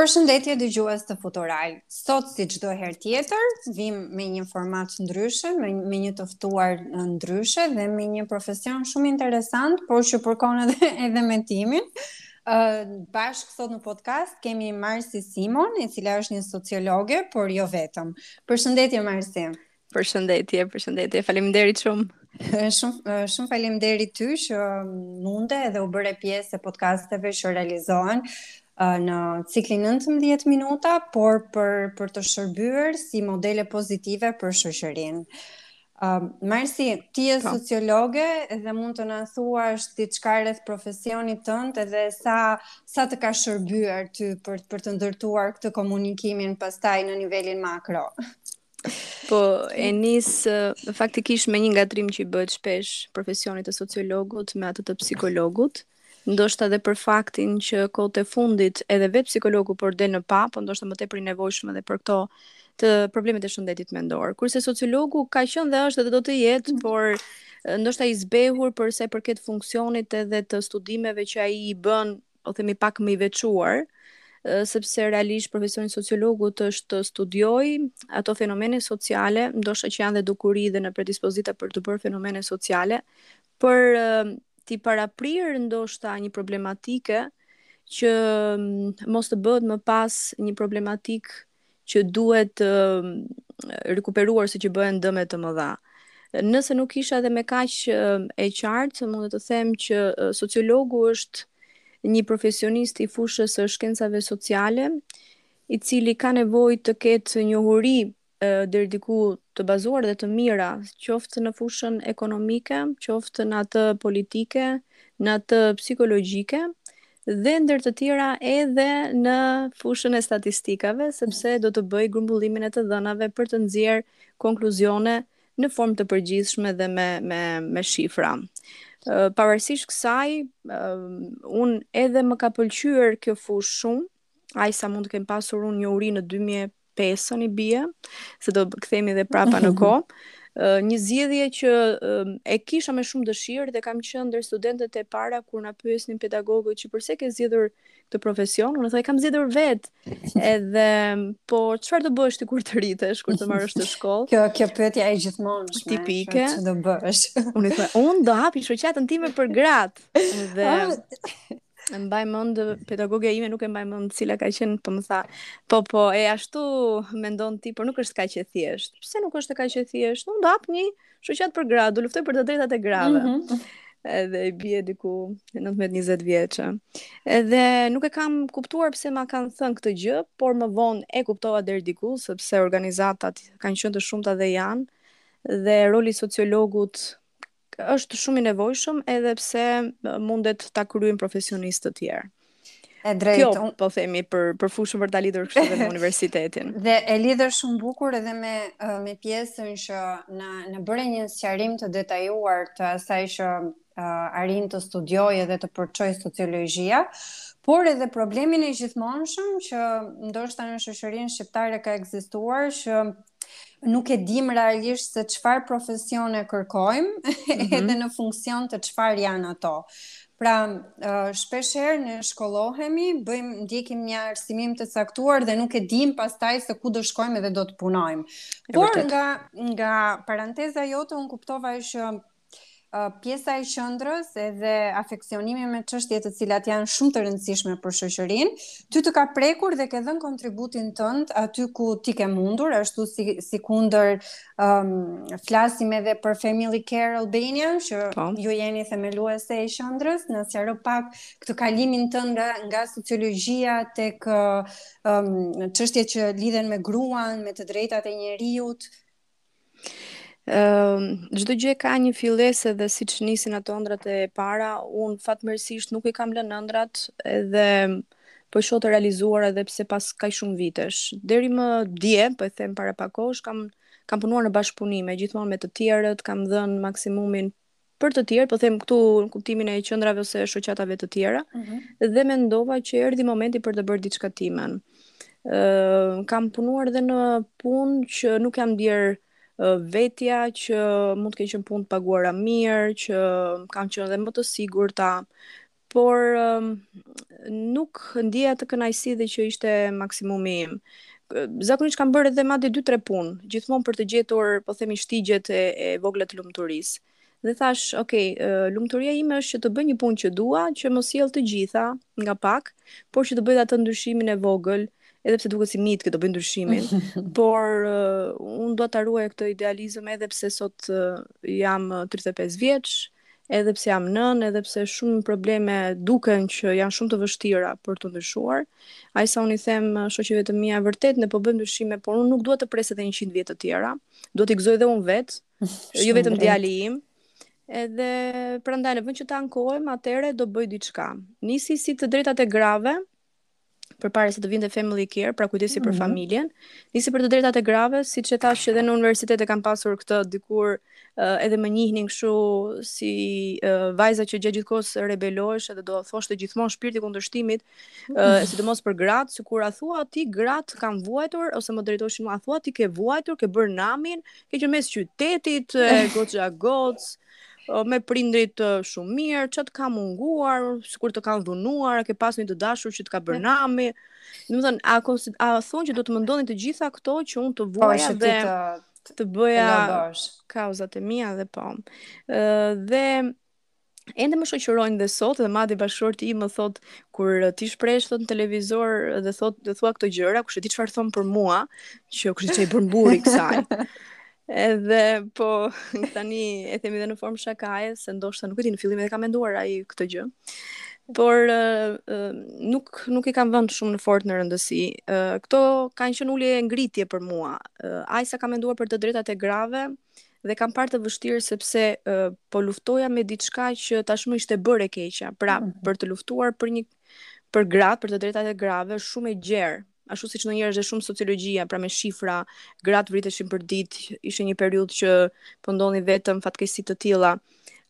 Përshëndetje dëgjues të Futural. Sot, si çdo herë tjetër, vijmë me një format ndryshe, me, me një të ftuar ndryshe dhe me një profesion shumë interesant, por që përkon edhe edhe me timin. Ë uh, bashkë sot në podcast kemi Marsi Simon, e cila është një sociologe, por jo vetëm. Përshëndetje Marsi. Përshëndetje, përshëndetje. Faleminderit shumë. Shumë shumë faleminderit ty që munde dhe u bëre pjesë e podcasteve që realizohen në ciklin 19 minuta, por për për të shërbyer si modele pozitive për shoqërinë. Uh, Marsi, ti je po. sociologe dhe mund të na thuash diçka rreth profesionit tënd edhe sa sa të ka shërbyer ty për për të ndërtuar këtë komunikimin pastaj në nivelin makro. Po, e nis faktikisht me një ngatërrim që i bëhet shpesh profesionit të sociologut me atë të psikologut, ndoshta edhe për faktin që kohët e fundit edhe vetë psikologu po del në pah, po ndoshta më tepër i nevojshëm edhe për këto të problemet e shëndetit mendor. Kurse sociologu ka qenë dhe është dhe do të jetë, mhm. por ndoshta i zbehur për sa i përket funksionit edhe të studimeve që ai i bën po themi pak më i veçuar, sepse realisht profesioni i sociologut është të studiojë ato fenomene sociale, ndoshta që janë dhe dukuri dhe në predispozita për t'u bërë fenomene sociale, për t'i paraprirë ndoshta një problematike që mos të bëhet më pas një problematikë që duhet rikuperuar se ç'bëhen dëme të mëdha. Nëse nuk isha edhe me kaq e qartë, mund të them që sociologu është një profesionist i fushës së shkencave sociale, i cili ka nevojë të ketë njohuri deri diku të bazuar dhe të mira, qoftë në fushën ekonomike, qoftë në atë politike, në atë psikologjike, dhe ndër të tjera edhe në fushën e statistikave, sepse do të bëjë grumbullimin e të dhënave për të nxjerrë konkluzione në formë të përgjithshme dhe me me me shifra. Pavarësisht kësaj, unë edhe më ka pëlqyer kjo fushë shumë, aq sa mund të kem pasur unë njohuri në dy mijë e pesën i bie, se do kthehemi edhe prapa në kohë. Uh, një zgjidhje që uh, e kisha me shumë dëshirë dhe kam qenë ndër studentët e para kur na pyesnin pedagogët që përse ke zgjedhur këtë profesion, unë thoja kam zgjedhur vetë. Edhe po çfarë do bësh ti kur të rritesh, kur të mbarosh shkollën? Kjo kjo pyetja gjithmonë është tipike. Çfarë do bësh? unë thoja, unë do hap shoqatën time për gratë. Dhe ah. E mbaj mend pedagogja ime nuk e mbaj mend cila ka qenë, po më tha, po po, e ashtu mendon ti, por nuk është kaq e thjeshtë. Pse nuk është kaq e thjeshtë? Unë do hap një shoqatë për gra, do luftoj për të drejtat e grave. Mm -hmm. Edhe i bie diku 19-20 vjeçë. Edhe nuk e kam kuptuar pse ma kanë thënë këtë gjë, por më vonë e kuptova deri diku sepse organizatat kanë qenë të shumta dhe janë dhe roli i sociologut është shumë i nevojshëm edhe pse mundet ta kryejnë profesionistë të tjerë. E drejtë. Kjo po themi për për fushën për ta lidhur kështu edhe me universitetin. Dhe e lidhe shumë bukur edhe me me pjesën që na na bëre një sqarim të detajuar të asaj që uh, arrin të studiojë dhe të përçojë sociologjia, por edhe problemin e gjithmonshëm që ndoshta në shoqërinë shqiptare ka ekzistuar që nuk e dim realisht se çfarë profesione kërkojmë mm -hmm. edhe në funksion të çfarë janë ato. Pra, shpesh herë ne shkollohemi, bëjmë ndjekim një arsimim të caktuar dhe nuk e dim pastaj se ku do shkojmë dhe do të punojmë. Por nga nga paranteza jote un kuptova që pjesa e qendrës edhe afeksionimi me çështje të cilat janë shumë të rëndësishme për shoqërinë, ty të ka prekur dhe ke dhënë kontributin tënd aty ku ti ke mundur, ashtu sikundër um, flasim edhe për Family Care Albania, që po. ju jeni themeluese e qendrës, na sqaro pak këtë kalimin tënd nga nga sociologjia tek um, çështje që lidhen me gruan, me të drejtat e njeriut, Çdo gjë ka një fillesë edhe siç nisin ato ëndrrat e para, unë fatmirësisht nuk i kam lënë ëndrrat edhe po i shoh të realizuar edhe pse pas kaq shumë vitesh. Deri më dje, po e them para pak kohësh, kam kam punuar në bashkëpunime, gjithmonë me të tjerët, kam dhënë maksimumin për të tjerë, po them këtu në kuptimin e qendrave ose shoqatave të tjera, mm -hmm. dhe mendova që erdhi momenti për të bërë diçka timen. Ë kam punuar edhe në punë që nuk jam ndier vetja që mund të kenë qenë punë të paguara mirë, që kanë qenë edhe më të sigurta, por nuk ndjeja atë kënaqësi dhe që ishte maksimumi im. Zakonisht kam bërë edhe madje 2-3 punë, gjithmonë për të gjetur, po themi, shtigjet e, e vogla të lumturisë. Dhe thash, ok, lumturia ime është që të bëj një punë që dua, që m'i sjell të gjitha nga pak, por që të bëj atë ndryshimin e vogël, edhe pse duket si mit që të bëj ndryshimin, por uh, unë dua ta ruaj këtë idealizëm edhe pse sot uh, jam 35 vjeç, uh, edhe pse jam nënë, edhe pse shumë probleme duken që janë shumë të vështira për t'u ndryshuar. Aq sa unë i them uh, shoqeve të mia, vërtet ne po bëjmë ndryshime, por unë nuk dua të pres edhe 100 vjet të tjera. Dua t'i gëzoj edhe unë vetë, jo vetëm djali im. Edhe prandaj në vend që të ankohem, atëherë do bëj diçka. Nisi si të drejtat e grave, përpara se të vinte Family Care, pra kujdesi mm -hmm. për mhm. familjen, nisi për të drejtat e grave, siç e thashë që edhe në universitet e kam pasur këtë dikur, uh, edhe më njihnin kështu si uh, vajza që gjatë gjithë kohës rebelohesh dhe do thoshte gjithmonë shpirt i kundërshtimit, uh, sidomos për gratë, sikur a thua ti gratë kanë vuajtur ose më drejtoheshin mua, a thua ti ke vuajtur, ke bërë namin, ke qenë mes qytetit, goxha goxh, me prindërit shumë të mirë, ça të ka munguar, sikur të kanë dhunuar, a ke pas një të dashur që të ka bërë namin. Domethënë, a, a thonë që do të më ndodhin të gjitha këto që unë të po, vuaja dhe të, të bëja kauzat e mia dhe po. Dhe ende më shoqërojnë dhe sot dhe madje bashkëshorti im më thotë kur ti shprehesh thotë në televizor dhe thotë dhe thua këto gjëra, kush e di çfarë thonë për mua, që kush e di ça i bën burri kësaj. Edhe po tani e themi edhe në formë shakaje se ndoshta nuk e di në fillim edhe e ka menduar ai këtë gjë. Por uh, uh, nuk nuk i kam vënë shumë në fort në rëndësi. Uh, këto kanë qenë ulje ngritje për mua. Uh, aq sa kam menduar për të drejtat e grave e kam parë të vështirë sepse uh, po luftoja me diçka që tashmë ishte bërë e keqja. Pra, mm -hmm. për të luftuar për një për gratë, për të drejtat e grave, shumë e gjerë, ashtu siç ndonjëherë edhe shumë sociologjia, pra me shifra, gratë vriteshin për ditë, ishte një periudhë që po ndodhnin vetëm fatkeqësi të tilla.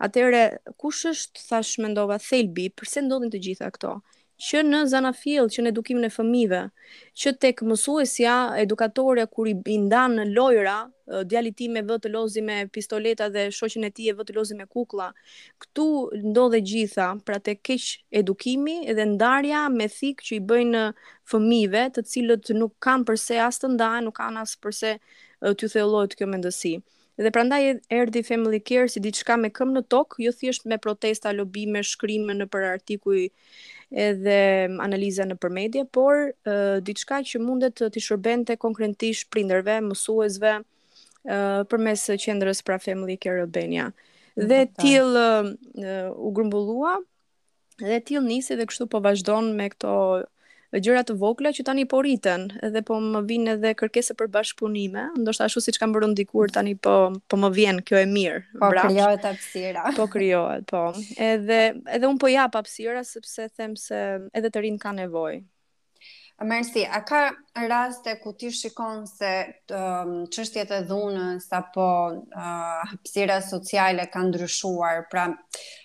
Atëherë, kush është thashë mendova thelbi, përse ndodhin të gjitha këto? Që në zanafillë, që në edukimin e fëmijëve, që tek mësuesja, edukatorja kur i, i ndan në lojra, djalin tim e vë të lozë me pistoleta dhe shoqen e tij e vë të lozë me kukulla, Këtu ndodh e gjitha, pra te keqedukimi dhe ndarja me thikë që i bëjnë fëmijëve, të cilët nuk kanë përse as të ndahen, nuk kanë as përse t'ju thellohet kjo mendësi. Dhe prandaj erdhi Family Care si diçka me këmbë në tokë, jo thjesht me protesta, lobime, shkrime nëpër artikuj edhe analiza nëpër media, por diçka që mundet t'i shërbente konkretisht prindërve, mësuesve, përmes qendrës pra Family Care Albania. Dhe i tillë uh, u grumbullua dhe i tillë nisi dhe kështu po vazhdon me këto gjëra të vogla që tani po rriten dhe po më vijnë edhe kërkesa për bashkëpunime, ndoshta ashtu siç kam bërë unë dikur tani po po më vjen kjo e mirë. Po mbrapsht. krijohet hapësira. Po krijohet, po. Edhe edhe unë po jap hapësira sepse them se edhe të rinjtë kanë nevojë. Mersi, a ka raste ku ti shikon se çështjet e dhunës apo uh, hapësira sociale ka ndryshuar? Pra,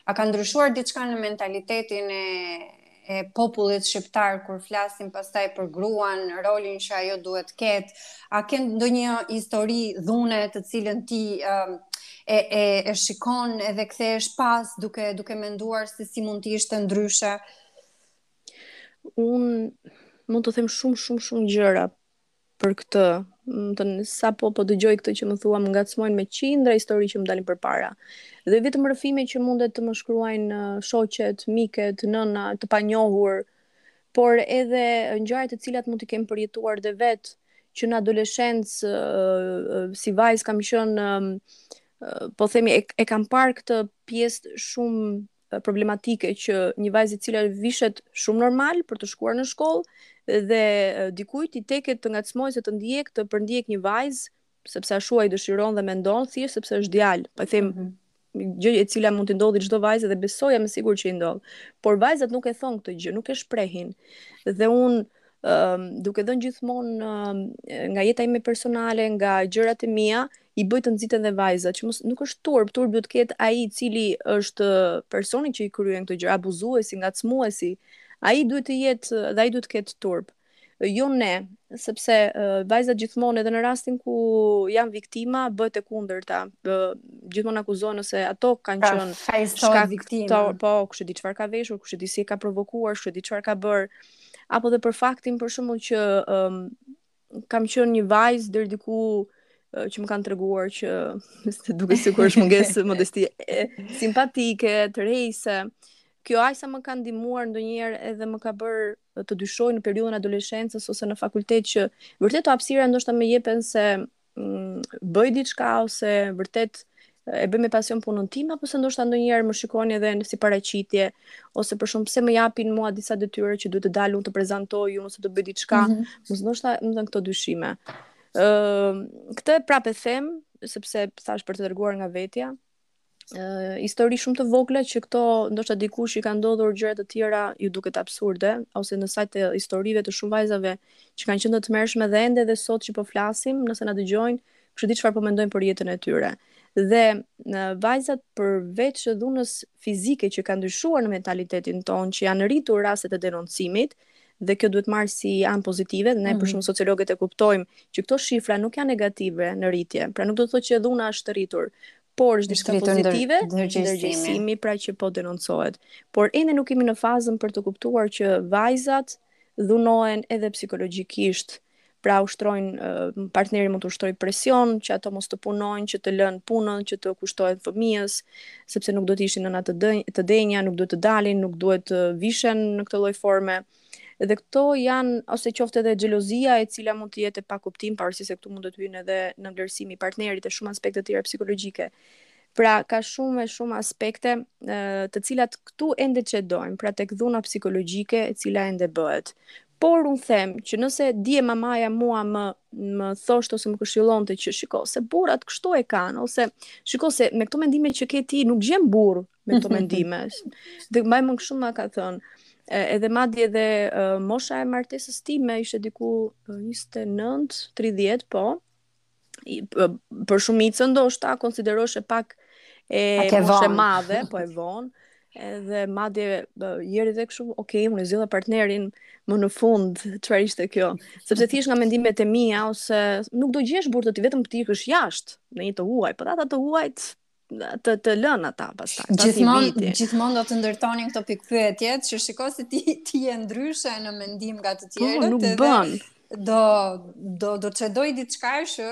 a ka ndryshuar diçka në mentalitetin e e popullit shqiptar kur flasim pastaj për gruan, rolin që ajo duhet të ketë, a ke ndonjë histori dhune të cilën ti uh, e, e e shikon edhe kthehesh pas duke duke menduar se si mund të ishte ndryshe? Unë mund të them shumë, shumë, shumë gjëra për këtë. Në sapo po dëgjoj këtë që më thua, më ngacmojnë me qindra histori që më dalin përpara. Dhe vetëm rrëfime që mundet të më shkruajnë shoqet, miket, nëna, të panjohur, por edhe ngjarje të cilat mund të kem përjetuar dhe vetë që në adoleshencë si vajzë kam qenë po themi e, e kam parë këtë pjesë shumë problematike që një vajzë e cila vishet shumë normal për të shkuar në shkollë dhe dikujt i teket të ngacmojë ose të ndjekë të përndjekë një vajzë sepse ashtu ai dëshiron dhe mendon thjesht sepse është djalë. Po them mm -hmm gjë e cila mund të ndodhi çdo vajze dhe besoj me siguri që i ndodh. Por vajzat nuk e thonë këtë gjë, nuk e shprehin. Dhe unë um, duke dhënë gjithmonë um, nga jeta ime personale, nga gjërat e mia, I bëj të nxiten dhe vajzat, që mos, nuk është turp, turp duhet të ketë ai i cili është personi që i kryen këtë gjë, abuzuesi, ngacmuesi. Ai duhet të jetë dhe ai duhet të ketë turp. Jo ne, sepse uh, vajzat gjithmonë edhe në rastin ku janë viktima bëhet e kundërta. Uh, gjithmonë akuzohen se ato kanë pra, qenë shkak viktima. Po, kush e di çfarë ka veshur, kush e di si e ka provokuar, kush e di çfarë ka bërë apo dhe për faktin për shembull që um, kam qenë një vajzë deri diku që më kanë treguar që se duket sikur është mungesë modesti e, simpatike, tërheqëse. Kjo aq sa më ka ndihmuar ndonjëherë edhe më ka bërë të dyshoj në periudhën e adoleshencës ose në fakultet që vërtet hapësira ndoshta më jepen se mm, bëj diçka ose vërtet e bëj me pasion punën time apo se ndoshta ndonjëherë më shikojnë edhe si paraqitje ose për shkak se më japin mua disa detyra që duhet të dal unë të prezantoj unë ose të bëj diçka, mm -hmm. mos ndoshta më dhan këto dyshime. Ë, uh, këtë e prapë them sepse thashë për të treguar nga vetja. Ë, uh, histori shumë të vogla që këto ndoshta dikush i kanë ndodhur gjëra të tjera i duket absurde ose në sajë të historive të shumë vajzave që kanë qenë të tmerrshme dhe ende dhe sot që po flasim, nëse na dëgjojnë, Kështu që çfarë po mendojnë për jetën e tyre. Dhe në vajzat përveç dhunës fizike që ka ndryshuar në mentalitetin tonë, që janë rritur rastet e denoncimit, dhe kjo duhet marrë si anë pozitive dhe ne mm -hmm. për mhm. shumë sociologët e kuptojmë që këto shifra nuk janë negative në rritje. Pra nuk do të thotë që dhuna është rritur, por është diçka pozitive ndërgjegjësimi pra që po denoncohet. Por ende nuk jemi në fazën për të kuptuar që vajzat dhunohen edhe psikologjikisht Pra ushtrojnë partneri mund të ushtrojë presion që ato mos të punojnë, që të lënë punën, që t'i kushtohen fëmijës, sepse nuk do të ishin nëna të dënj, të denja, nuk duhet të dalin, nuk duhet të vishen në këtë lloj forme. Dhe këto janë ose qoftë edhe xhelozia e cila mund të jetë pa kuptim, pavarësisht se këtu mund të hyjnë edhe nënvlerësimi i partnerit e shumë aspekte të tjera psikologjike. Pra ka shumë e shumë aspekte të cilat këtu ende çedojmë, pra tek dhuna psikologjike e cila ende bëhet. Por unë them që nëse dje mamaja mua më më thoshte ose më këshillonte që shiko se burrat kështu e kanë ose shiko se me këto mendime që ke ti nuk gjen burrë me këto mendime. Dhe mbaj mend shumë ma ka thënë. Edhe madje edhe mosha e martesës sime ishte diku 29, 30, po. për shumicën ndoshta konsiderohej pak e moshë madhe, po e vonë, edhe madje jeri dhe kështu, ok, unë e zgjodha partnerin më në fund, çfarë ishte kjo? Sepse thjesht nga mendimet e mija, ose nuk do gjesh burrë dot ti vetëm të ikësh jashtë, te një i huaj, po dhe ata të huajt, të të lënë ata pastaj. Gjithmonë gjithmonë do të ndërtonin këto pikëpyetje që shiko se ti ti je ndryshe në mendim nga të po, tjerët. Po nuk bën. Do do do të çedojë diçka që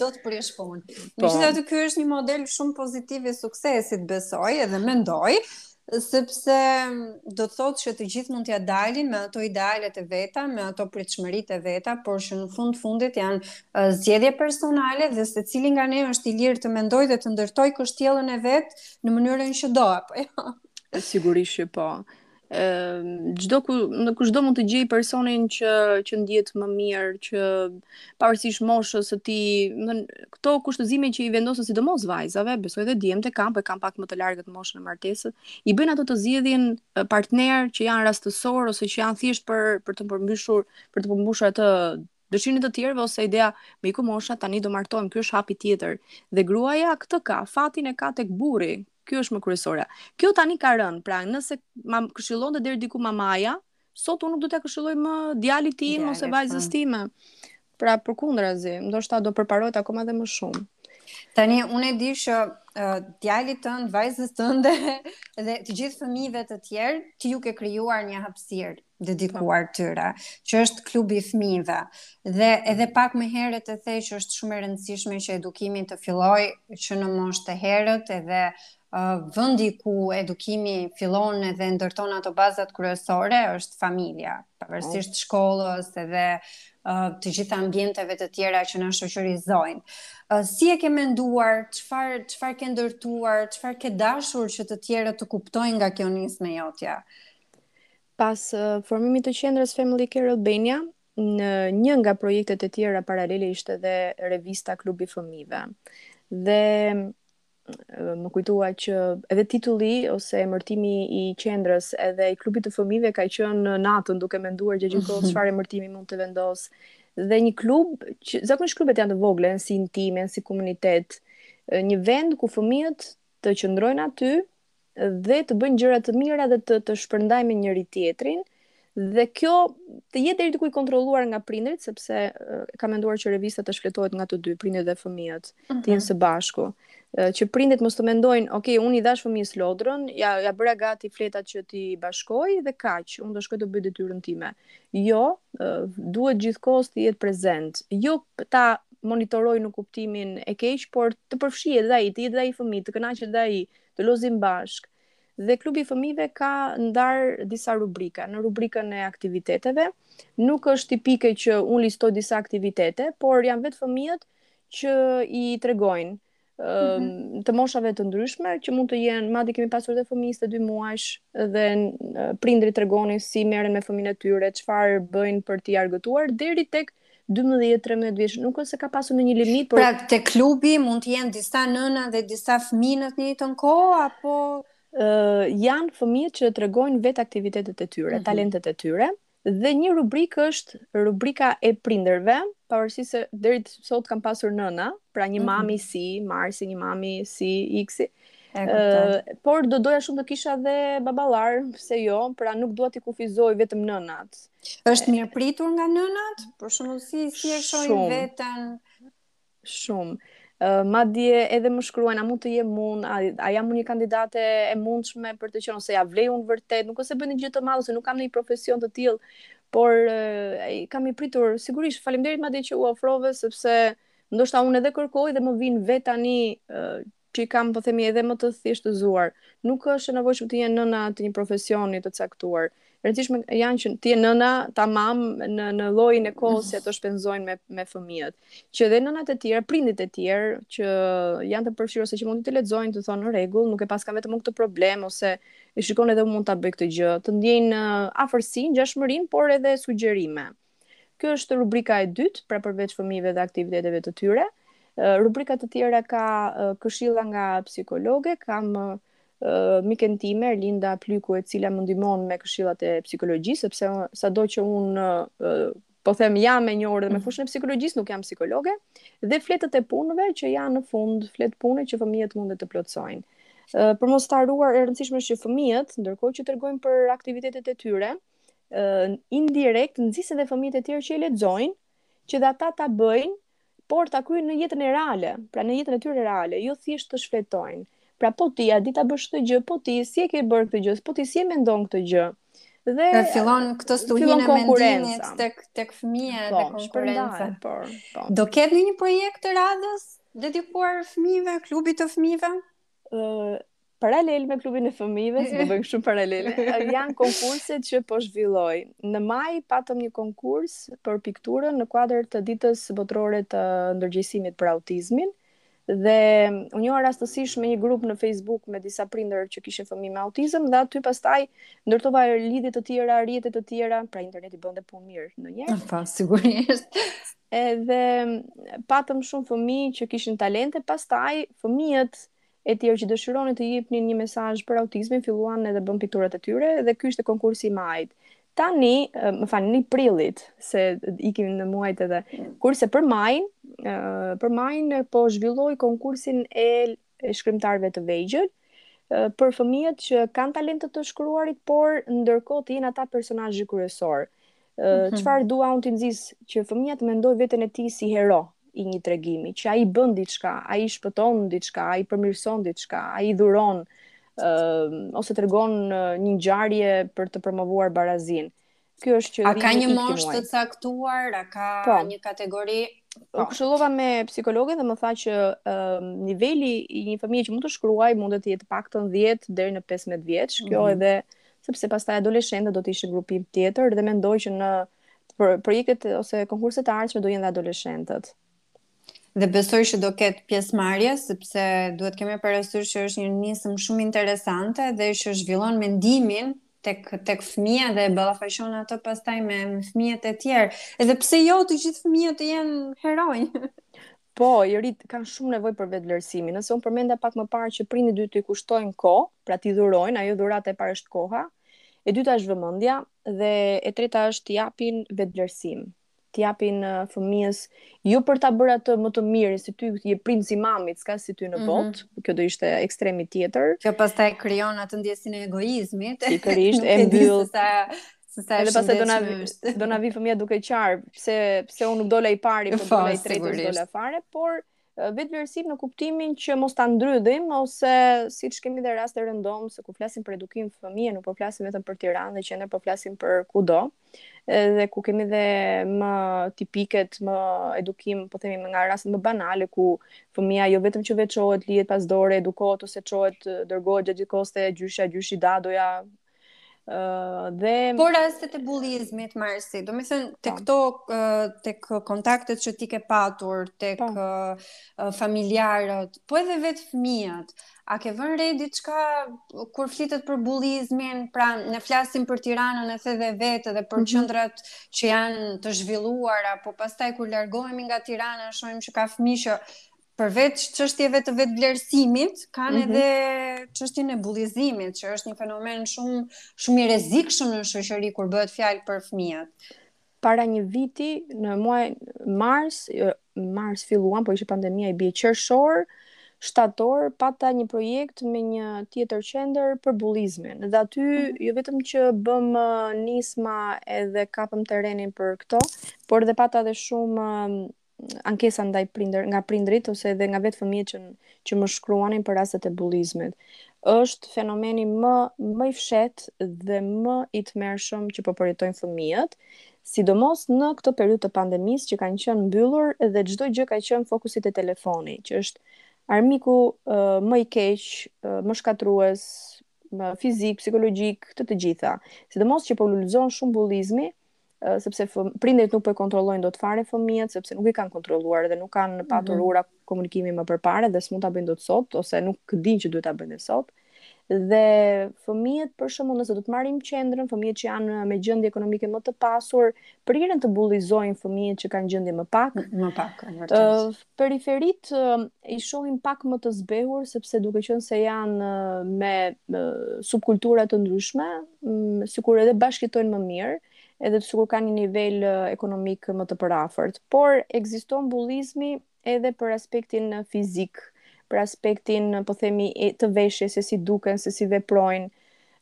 do të prishë punë. Po. Megjithatë ky është një model shumë pozitiv i suksesit, besoj edhe mendoj Sepse do të thotë që të gjithë mund t'ia dalin me ato idealet e veta, me ato pritshmëritë e veta, por që në fund fundit janë uh, zgjedhje personale dhe secili nga ne është i lirë të mendojë dhe të ndërtojë kështjellën e vet në mënyrën që do apo jo. Sigurisht që po. Ëm çdo ku në kushdo mund të gjejë personin që që ndihet më mirë, që pavarësisht moshës së tij, këto kushtëzime që i vendosen sidomos vajzave, besoj edhe djemtë e kanë, po e kanë pak më të largët moshën e martesës, i bëjnë ato të zgjedhin partnerë që janë rastësor ose që janë thjesht për për të përmbyshur, për të përmbushur atë dëshirën e të tjerëve ose ideja më iku mosha tani do martohem, ky është hapi tjetër. Dhe gruaja këtë ka, fatin e ka tek burri. Ky është më kryesorja. Kjo tani ka rënë, pra nëse ma këshillonte deri diku mamaja, Sot unë nuk do t'ja këshilloj më djalit tim, ose vajzës po. time. Pra përkundrazi, ndoshta do përparojë akoma dhe më shumë. Tani, unë e di që uh, djalit tënd, vajzës tënde dhe të gjithë fëmijëve të tjerë, ti u ke krijuar një hapësirë dedikuar tyre, që është klubi i fëmijëve. Dhe edhe pak më herët e the që është shumë e rëndësishme që edukimi të fillojë që në moshë të herët edhe vendi ku edukimi fillon edhe ndërton ato bazat kryesore është familja, pavarësisht shkollës edhe uh, të gjitha ambienteve të tjera që na shoqërizojnë. Uh, si e ke menduar, çfarë ke ndërtuar, çfarë ke dashur që të tjerët të kuptojnë nga kjo nismë jotja? Pas uh, formimit të qendrës Family Care Albania, në një nga projektet e tjera paralele ishte dhe revista Klubi i Fëmijëve. Dhe më kujtua që edhe titulli ose emërtimi i qendrës edhe i klubit të fëmijëve ka qenë natën duke menduar gjatë gjithë kohës çfarë emërtimi mund të vendos. Dhe një klub, që, zakonisht klubet janë të vogla, janë si intime, janë si komunitet, një vend ku fëmijët të qëndrojnë aty dhe të bëjnë gjëra të mira dhe t'i shpërndajnë me njëri tjetrin dhe kjo të jetë deri diku i kontrolluar nga prindërit sepse kam menduar që revista të shfletohet nga të dy prindërit dhe fëmijët uh -huh. të jenë mhm. së bashku që prindit mos të mendojnë, ok, unë i dhashë fëmijës lodrën, ja ja bëra gati fletat që t'i bashkojë dhe kaq, unë do shkoj të bëj detyrën time. Jo, duhet gjithkohë të jetë prezent. Jo ta monitorojë në kuptimin e keq, por të përfshihet dhe ai, të jetë dhe ai fëmijë, të kënaqet dhe ai. Uh, të lozim bashkë. Dhe klubi i fëmijëve ka ndarë disa rubrika. Në rubrikën e aktiviteteve, nuk është tipike që unë listoj disa aktivitete, por janë vetë fëmijët që i tregojnë mm -hmm. të moshave të ndryshme, që mund të jenë, madje kemi pasur dhe fëmijë dymuajsh dhe prindrit tregonin si merren me fëmijën e tyre, çfarë bëjnë për t'i argëtuar deri tek 12, 13 vjeç, nuk është se ka pasur ndonjë limit, por... Pra, te klubi mund të jenë disa nëna dhe disa fëmijë në të njëjtën kohë, apo... Uh, janë fëmijët që tregojnë vetë aktivitetet e tyre, mm -hmm. talentet e tyre, dhe një rubrikë është rubrika e prindërve, pavarësisht se deri sot kam pasur nëna, pra një mm -hmm. mami si Marsi, një mami si iksi, Uh, por do doja shumë të kisha dhe baballarë, pse jo, pra nuk dua t'i kufizoj vetëm nënat. Është mirëpritur nga nënat, për shembull si si e shohin veten? Shumë. Uh, madje edhe më shkruajnë, a mund të jem unë, a, a jam unë një kandidate e mundshme për të qenë, ose ia vlej unë vërtet, nuk është se bëj ndonjë gjë të madhe, ose nuk kam ndonjë profesion të tillë, por uh, kam i pritur, sigurisht, faleminderit madje që u ofrove, sepse ndoshta unë edhe kërkoj dhe më vijnë vetë tani uh, që i kam, po themi, edhe më të thjeshtëzuar. Nuk është e nevojshme të jenë nëna të një profesioni të caktuar. E rëndësishme janë që të jenë nëna, tamam në në llojin e kohës që ato shpenzojnë me me fëmijët. Që edhe nënat e tjera, prindit e tjerë që janë të përfshirë ose që mund të lexojnë, të thonë në rregull, nuk e paskam vetëm unë këtë problem ose e shikon edhe unë mund ta bëj këtë gjë, të ndjejnë uh, afërsinë, ngjashmërinë, por edhe sugjerime. Kjo është rubrika e dytë, pra përveç fëmijëve dhe aktiviteteve të tyre. Rubrika të tjera ka këshilla nga psikologe, kam miken time, Linda Plyku, e cila më ndihmon me këshillat e psikologjisë, sepse sado që unë po them jam e njohur dhe me mhm. fushën e psikologjisë, nuk jam psikologe, dhe fletët e punëve që janë në fund, fletë pune që fëmijët mund të plotësojnë. Për mos të harruar, e rëndësishme është që fëmijët, ndërkohë që tregojnë për aktivitetet e tyre, ë indirekt nxisin dhe fëmijët e tjerë që e lexojnë, që dhe ata ta bëjnë, por ta kryejnë në jetën e reale, pra në jetën e tyre reale, jo thjesht të shfletojnë. Pra po ti a di ta bësh këtë gjë, po ti si e ke bërë këtë gjë, po ti si e mendon këtë gjë. Dhe e fillon këtë stuhinë e mendimit tek tek fëmijët po, dhe konkurrenca. Po, po. Do ketë një projekt të radhës dedikuar fëmijëve, klubit të fëmijëve? Ëh, paralel me klubin e fëmijëve, se do bëjmë shumë paralel. Janë konkurset që po zhvilloj. Në maj patëm një konkurs për pikturën në kuadër të ditës botërore të ndërgjegjësimit për autizmin dhe u njoha rastësisht me një grup në Facebook me disa prindër që kishin fëmijë me autizëm dhe aty pastaj ndërtova lidhje të tjera, rrjete të tjera, pra interneti bën të punë mirë në një. Po, sigurisht. Edhe patëm shumë fëmijë që kishin talente, pastaj fëmijët E tjerë që dëshironin të jepnin një mesazh për autizmin filluan edhe bënë pikturat e tyre dhe ky ishte konkursi i majit. Tani, më falni, i prillit, se ikin muajt edhe. Kurse për majin, për majin po zhvilloj konkursin e shkrimtarëve të vegjël për fëmijët që kanë talent të të shkruarit, por ndërkohë të jenë ata personazhi kryesor. Mhm. Çfarë mm -hmm. dua unë të nxis që fëmija të mendojë veten e tij si hero i një tregimi, që ai bën diçka, ai shpëton diçka, ai përmirëson diçka, ai dhuron uh, ose tregon uh, një ngjarje për të promovuar barazinë. Kjo është që A ka një moshë të caktuar, a ka po. një kategori? Po. U këshillova me psikologen dhe më tha që uh, niveli i një fëmije që mund të shkruajë mund të jetë paktën 10 deri në 15 vjeç. Kjo mm -hmm. edhe sepse pastaj adoleshentët do të ishin grupim tjetër dhe mendoj që në projektet ose konkurset e ardhshme do jenë dhe adoleshentët. Dhe besoj që do ketë pjesëmarrje sepse duhet kemi parasysh që është një nismë shumë interesante dhe që zhvillon mendimin tek tek fëmija dhe e ballafaqon atë pastaj me fëmijët e tjerë. Edhe pse jo të gjithë fëmijët të jenë heronj. Po, të rinjtë kanë shumë nevojë për vetëvlerësimin. Nëse unë përmenda pak më parë që prindit duhet të kushtojnë kohë, pra t'i dhurojnë, ajo dhurata e parë është koha, e dyta është vëmendja dhe e treta është t'i japin vetëvlerësim. T'i japin uh, fëmijës jo për ta bërë atë më të mirin, si ti je princi i mamit, s'ka si ty në mhm. botë. Mm -hmm. Kjo do ishte ekstremi tjetër. Kjo pastaj krijon atë ndjesinë e egoizmit. Pikërisht, e mbyll sa Edhe pastaj do na do na vi fëmia duke qarë, pse pse unë nuk dola i pari, po dola i treti, nuk dola fare, por vetëvlerësim në kuptimin që mos ta ndrydhim ose siç kemi dhe raste rëndom se kur flasim për edukim fëmijë, nuk po flasim vetëm për Tiranë dhe qendër, po flasim për kudo. Edhe ku kemi dhe më tipiket, më edukim, po themi nga rastet më banale ku fëmia jo vetëm që veçohet, lihet pas dore, edukohet ose çohet, dërgohet gjatë gjithë kohës te gjyshja, gjyshi, dadoja, dhe por rastet e bullizmit Marsi, domethënë po. tek këto tek kontaktet që ti ke patur tek po. familjarët, po edhe vet fëmijët, a ke vënë re diçka kur flitet për bullizmin, pra ne flasim për Tiranën e the dhe vet edhe për mhm. qendrat mm -hmm. që janë të zhvilluara, po pastaj kur largohemi nga Tirana shohim që ka fëmijë që përveç çështjeve të vetëvlerësimit, kanë mm -hmm. edhe çështjen e bullizimit, që është një fenomen shumë shumë i rrezikshëm në shoqëri kur bëhet fjalë për fëmijët. Para një viti në muaj mars, mars filluan, po ishte pandemia i bie qershor, shtator pata një projekt me një tjetër qendër për bullizmin. Dhe aty mm -hmm. jo vetëm që bëmë nisma edhe kapëm terrenin për këto, por edhe pata edhe shumë ankesa ndaj prindër, nga prindrit ose edhe nga vetë fëmijët që që më shkruanin për rastet e bullizmit. Është fenomeni më më i fshehtë dhe më i tmerrshëm që po përjetojnë fëmijët, sidomos në këtë periudhë të pandemisë që kanë qenë mbyllur dhe çdo gjë ka qenë fokusi te telefoni, që është armiku uh, më i keq, uh, më shkatrues, më fizik, psikologjik, të të gjitha. Sidomos që po lulëzon shumë bullizmi, sepse prindërit nuk po e kontrollojnë dot fare fëmijët, sepse nuk i kanë kontrolluar dhe nuk kanë mhm. patur mm -hmm. ura komunikimi më përpara dhe s'mund ta bëjnë dot sot ose nuk dinë që duhet ta bëjnë sot. Dhe fëmijët për shembull nëse do të marrim qendrën, fëmijët që janë me gjendje ekonomike më të pasur, priren të bullizojnë fëmijët që kanë gjendje më pak. Më pak, vërtet. Uh, Periferitë i shohim pak më të zbehur sepse duke qenë se janë me subkultura të ndryshme, sikur edhe bashkëjetojnë më mirë, edhe sikur kanë një nivel ekonomik më të përafërt. Por ekziston bullizmi edhe për aspektin fizik, për aspektin, po themi, të veshjes, se si duken, se si veprojnë.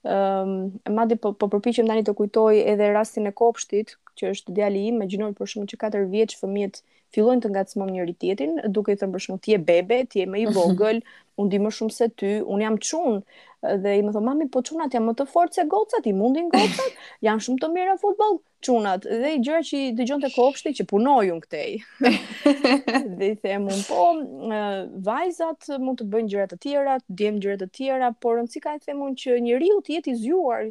Ëm, um, madje po po përpiqem tani të kujtoj edhe rastin e kopshtit, që është djali im, imagjino për shembull që 4 vjeç fëmijët fillojnë të ngacmojnë njëri tjetrin, duke i thënë për shembull ti je bebe, ti je më i vogël, unë di më shumë se ty, unë jam çun dhe i më thon mami po çunat janë më të fortë se gocat, i mundin gocat, janë shumë të mirë në futboll çunat dhe i gjëra që i dëgjon te kopshti që punoj un këtej. dhe i them un po vajzat mund të bëjnë gjëra të tjera, djem gjëra të tjera, por rëndësi ka i them un që njeriu të jetë i zgjuar,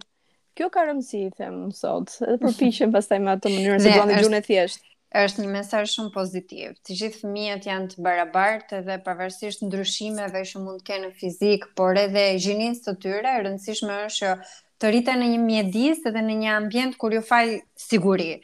Kjo ka rëndësi, i them unë sot, edhe përpiqem pastaj me atë mënyrën se duam të gjunë thjesht. Është një mesazh shumë pozitiv. Të gjithë fëmijët janë të barabartë dhe pavarësisht ndryshimeve që mund të kenë në fizik, por edhe gjinisë të tyre, e rëndësishme është që të rriten në një mjedis dhe në një ambient ku ju fal siguri.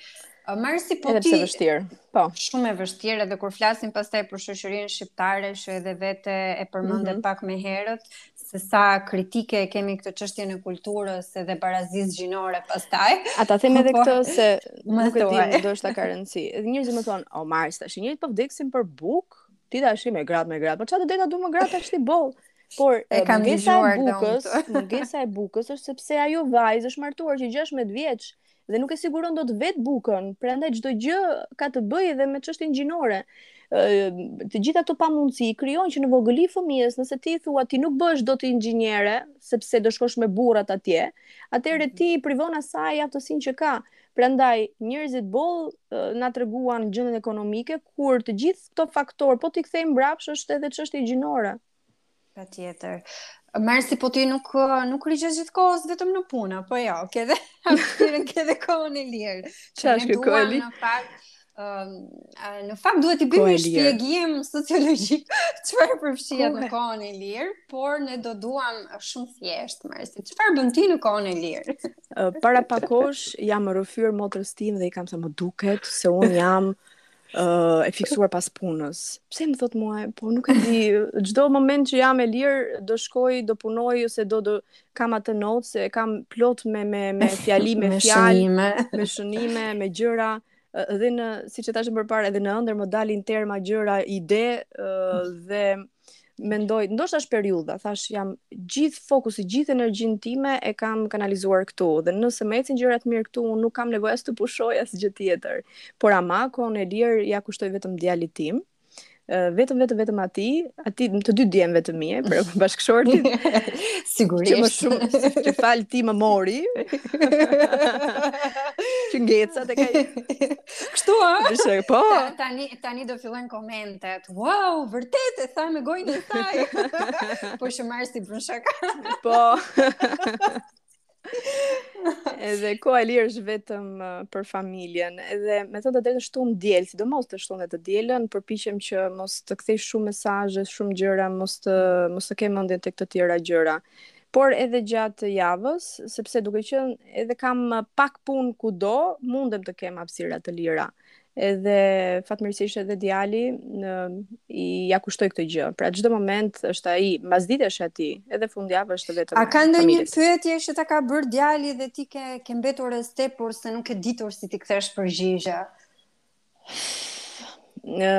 Marsi po ti. Edhe pse e vështirë. Po. Shumë e vështirë edhe kur flasim pastaj për shoqërinë shqiptare që edhe vetë e përmende mm -hmm. pak më herët, se sa kritike e kemi këtë çështjen e kulturës edhe barazisë gjinore pastaj. Ta them edhe po, këtë se nuk e di, ndoshta ka rëndësi. Edhe njerëzit më thon, "O Mars, tash njerëzit po vdesin për buk, ti tash me gratë me gratë, po çfarë do të na duhen gratë tash ti boll?" Por e kam dëgjuar domethënë, mungesa e bukës është sepse ajo vajzë është martuar që 16 vjeç dhe nuk e siguron dot vet bukën, prandaj çdo gjë ka të bëjë edhe me çështjen gjinore. Të gjitha këto pamundësi krijohen që në vogëli fëmijës, nëse ti i thua ti nuk bëhesh dot inxhiniere, sepse do shkosh me burrat atje, atëherë mhm. ti i privon asaj aftësinë që ka. Prandaj njerëzit boll na treguan gjendjen ekonomike kur të gjithë këto faktor po t'i kthejmë mbrapsh është edhe çështje gjinore. Patjetër. Mersi, po ti nuk, nuk rri gjithë gjithë kohës vetëm në punë, apo jo, ke dhe hapsirën, ke dhe kohën e lirë. Që ne duham në fakt, um, në fakt duhet të bëjmë një shpjegim sociologjik çfarë përfshihet në kohën e lirë, por ne e duam shumë thjesht, Mersi. Çfarë bën ti në kohën e lirë? uh, para pak kohësh i jam rrëfyer motrës time dhe i kam thënë më duket se un jam uh, e fiksuar pas punës. Pse më thot mua, po nuk e di, çdo moment që jam e lirë, do shkoj, do punoj ose do do kam atë notes e kam plot me me me fjali, me, me fjalë, me shënime, me gjëra dhe në siç e thashë përpara edhe në ëndërr më dalin terma gjëra ide dhe uh, mendoj, ndoshta është periudha, thash jam gjithë fokusi, gjithë energjinë time e kam kanalizuar këtu dhe nëse më ecin gjërat mirë këtu, unë nuk kam nevojë as të pushoj as gjë tjetër. Por ama kohën e lirë ja kushtoj vetëm djalit tim. Vetëm vetëm vetëm atij, atij të dy djem vetëm edhe për bashkëshortin. Sigurisht. Që më shumë që fal ti më mori. që ngecat e ka. Kështu a? Bishë, po. Ta, tani tani do fillojnë komentet. Wow, vërtet e tha me gojën e saj. po shumë marr si bën shaka. po. edhe koha e lirë është vetëm uh, për familjen edhe me thënë të drejtën shtunë diel sidomos të shtunë të dielën përpiqem që mos të kthej shumë mesazhe shumë gjëra mos të, mos të kem mendjen tek të tjera gjëra por edhe gjatë javës, sepse duke qenë edhe kam pak punë kudo, mundem të kem hapësira të lira. Edhe fatmirësisht edhe djali në, ia kushtoj këtë gjë. Pra çdo moment është ai, mbasditeve atij, edhe fundjavë është vetëm. A ka ndonjë pyetje që ta ka bërë djali dhe ti ke ke mbetur rreth tepër se nuk ke ditur si t'i kthesh përgjigje? Ë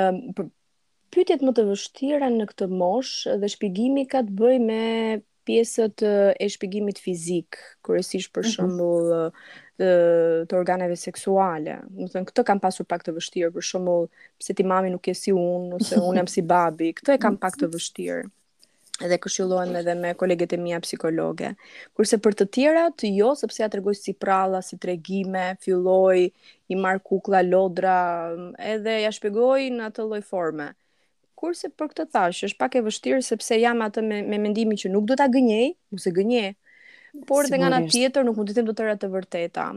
Pyetjet më të vështira në këtë moshë dhe shpjegimi ka të bëjë me pjesët e shpjegimit fizik, kryesisht për mhm. shembull të, të organeve seksuale. Domethënë këtë kam pasur pak të vështirë, për shembull, pse ti mami nuk je si unë ose unë jam si babi. Këtë e kam pak të vështirë. dhe këshillohem edhe me koleget e mia psikologe. Kurse për të tjerat, jo, sepse ia tregoj si përralla, si tregime, filloj i marr kukla, lodra, edhe ia shpjegoj në atë lloj forme. Kurse për këtë thashë është pak e vështirë sepse jam atë me, me mendimin që nuk dua ta gënjej, mos e gënjej. Por dhe nga ana tjetër nuk mund t'i them të tëra të vërteta.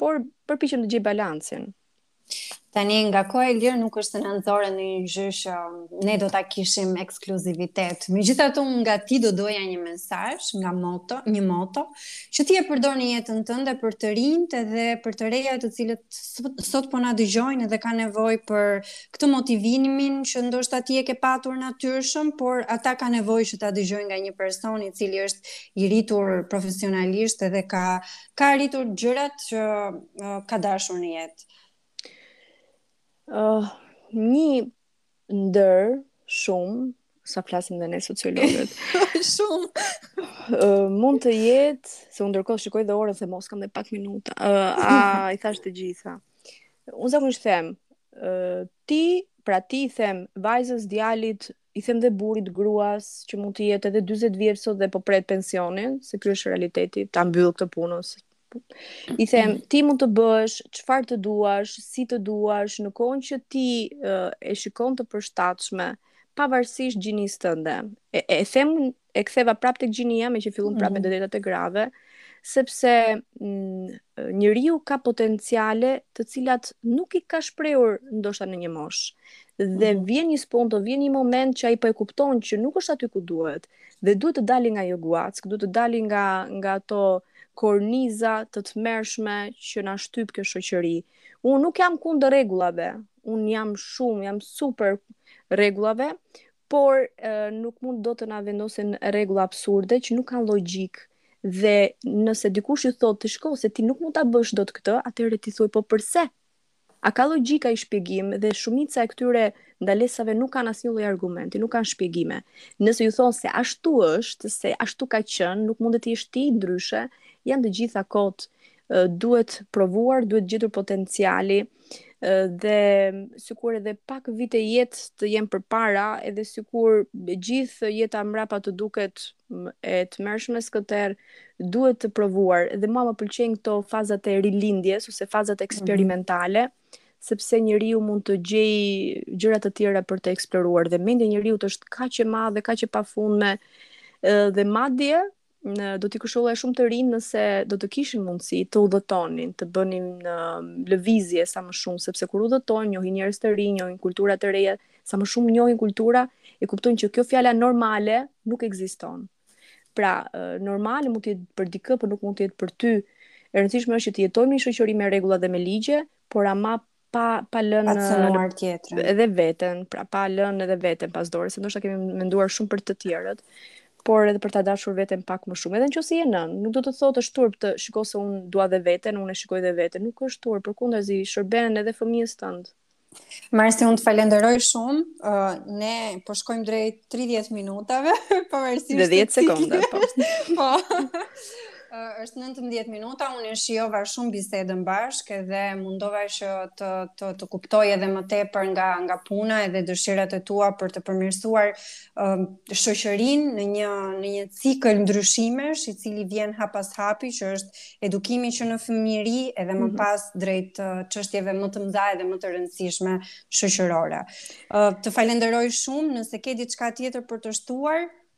Por përpiqem të gjej balancin. Tani nga koha e lirë nuk është se na nxore ndonjë gjë që ne do ta kishim ekskluzivitet. Megjithatë unë nga ti do doja një mesazh, nga moto, një moto që ti e përdor në jetën tënde për të rinjtë dhe për të rejat të cilët sot po na dëgjojnë dhe kanë nevojë për këtë motivimin që ndoshta ti e ke patur natyrshëm, por ata kanë nevojë që ta dëgjojnë nga një person i cili është i rritur profesionalisht dhe ka ka arritur gjërat që uh, ka dashur në jetë? Uh, një ndër shumë, sa flasim dhe ne sociologët. shumë. uh, mund të jetë, se unë ndërkohë shikoj dhe orën se mos kam dhe pak minuta. Uh, a i thash të gjitha. Unë zakonisht them, uh, ti, pra ti i them vajzës, djalit, i them dhe burrit gruas që mund të jetë edhe 40 vjet sot dhe po pret pensionin, se ky është realiteti, ta mbyll këtë punës. I them, mm. ti mund të bësh çfarë të duash, si të duash, në kohën që ti e shikon të përshtatshme, pavarësisht gjinisë tënde. E, e them e ktheva prapë tek gjinia, meqë fillum mm -hmm. prapë te mhm. betejat e grave, sepse mm, njeriu ka potenciale të cilat nuk i ka shprehur ndoshta në një moshë. Dhe mm -hmm. vjen një spont, vjen një moment që ai po e kupton që nuk është aty ku duhet dhe duhet të dalë nga ajo guaskë, duhet të dalë nga nga ato korniza të tmerrshme që na shtyp kjo shoqëri. Unë nuk jam kundër rregullave. Unë jam shumë, jam super rregullave, por nuk mund dot të na vendosin rregulla absurde që nuk kanë logjikë dhe nëse dikush ju thotë ty shiko se ti nuk mund ta bësh dot këtë, atëherë ti thuaj po përse? A ka logjikë ai shpjegim dhe shumica e këtyre ndalesave nuk kanë asnjë lloj argumenti, nuk kanë shpjegime. Nëse ju thonë se ashtu është, se ashtu ka qenë, nuk mund të jesh ti ndryshe, janë të gjitha kot duhet provuar, duhet gjetur potenciali dhe sikur edhe pak vite jetë të jenë përpara, edhe sikur gjithë jeta mbrapa të duket e tmerrshme skëterrë, duhet provuar. Dhe mua më pëlqejnë këto fazat e rilindjes ose fazat mhm. eksperimentale, mm -hmm. sepse njeriu mund të gjejë gjëra të tjera për të eksploruar dhe mendja e njeriut është kaq e madhe, kaq e pafundme dhe madje në, do t'i këshilloja shumë të rinj nëse do të kishin mundësi të udhëtonin, të bënin lëvizje sa më shumë, sepse kur udhëtojnë, njohin njerëz të rinj, njohin kultura të reja, sa më shumë njohin kultura, e kuptojnë që kjo fjala normale nuk ekziston. Pra, normale mund të jetë për dikë, por nuk mund të jetë për ty. E rëndësishme është që të jetojmë në shoqëri me rregulla dhe me ligje, por ama pa pa lënë pa cënuar tjetrin edhe veten, pra pa lënë edhe veten pas dore, se ndoshta kemi menduar shumë për të tjerët, por edhe për ta dashur veten pak më shumë. Edhe në qoftë se je nënë, nuk do të thotë është turp ti shiko se unë dua dhe veten, unë e shikoj dhe veten, nuk është turp, përkundrazi i shërben edhe fëmijës tënd. Marsi, unë të falenderoj shumë. Uh, ne po shkojmë drejt 30 minutave, pavarësisht. Dhe 10 sekonda, po. po. është 19 minuta, unë e shijova shumë bisedën bashkë edhe u mundova që të të të kuptoj edhe më tepër nga nga puna edhe dëshirat e tua për të përmirësuar um, shoqërinë në një në një cikël ndryshimesh, i cili vjen hap pas hapi, që është edukimi që në fëmijëri edhe më mhm. pas drejt çështjeve më të mëdha edhe më të rëndësishme shoqërore. Uh, të falenderoj shumë nëse ke diçka tjetër për të shtuar.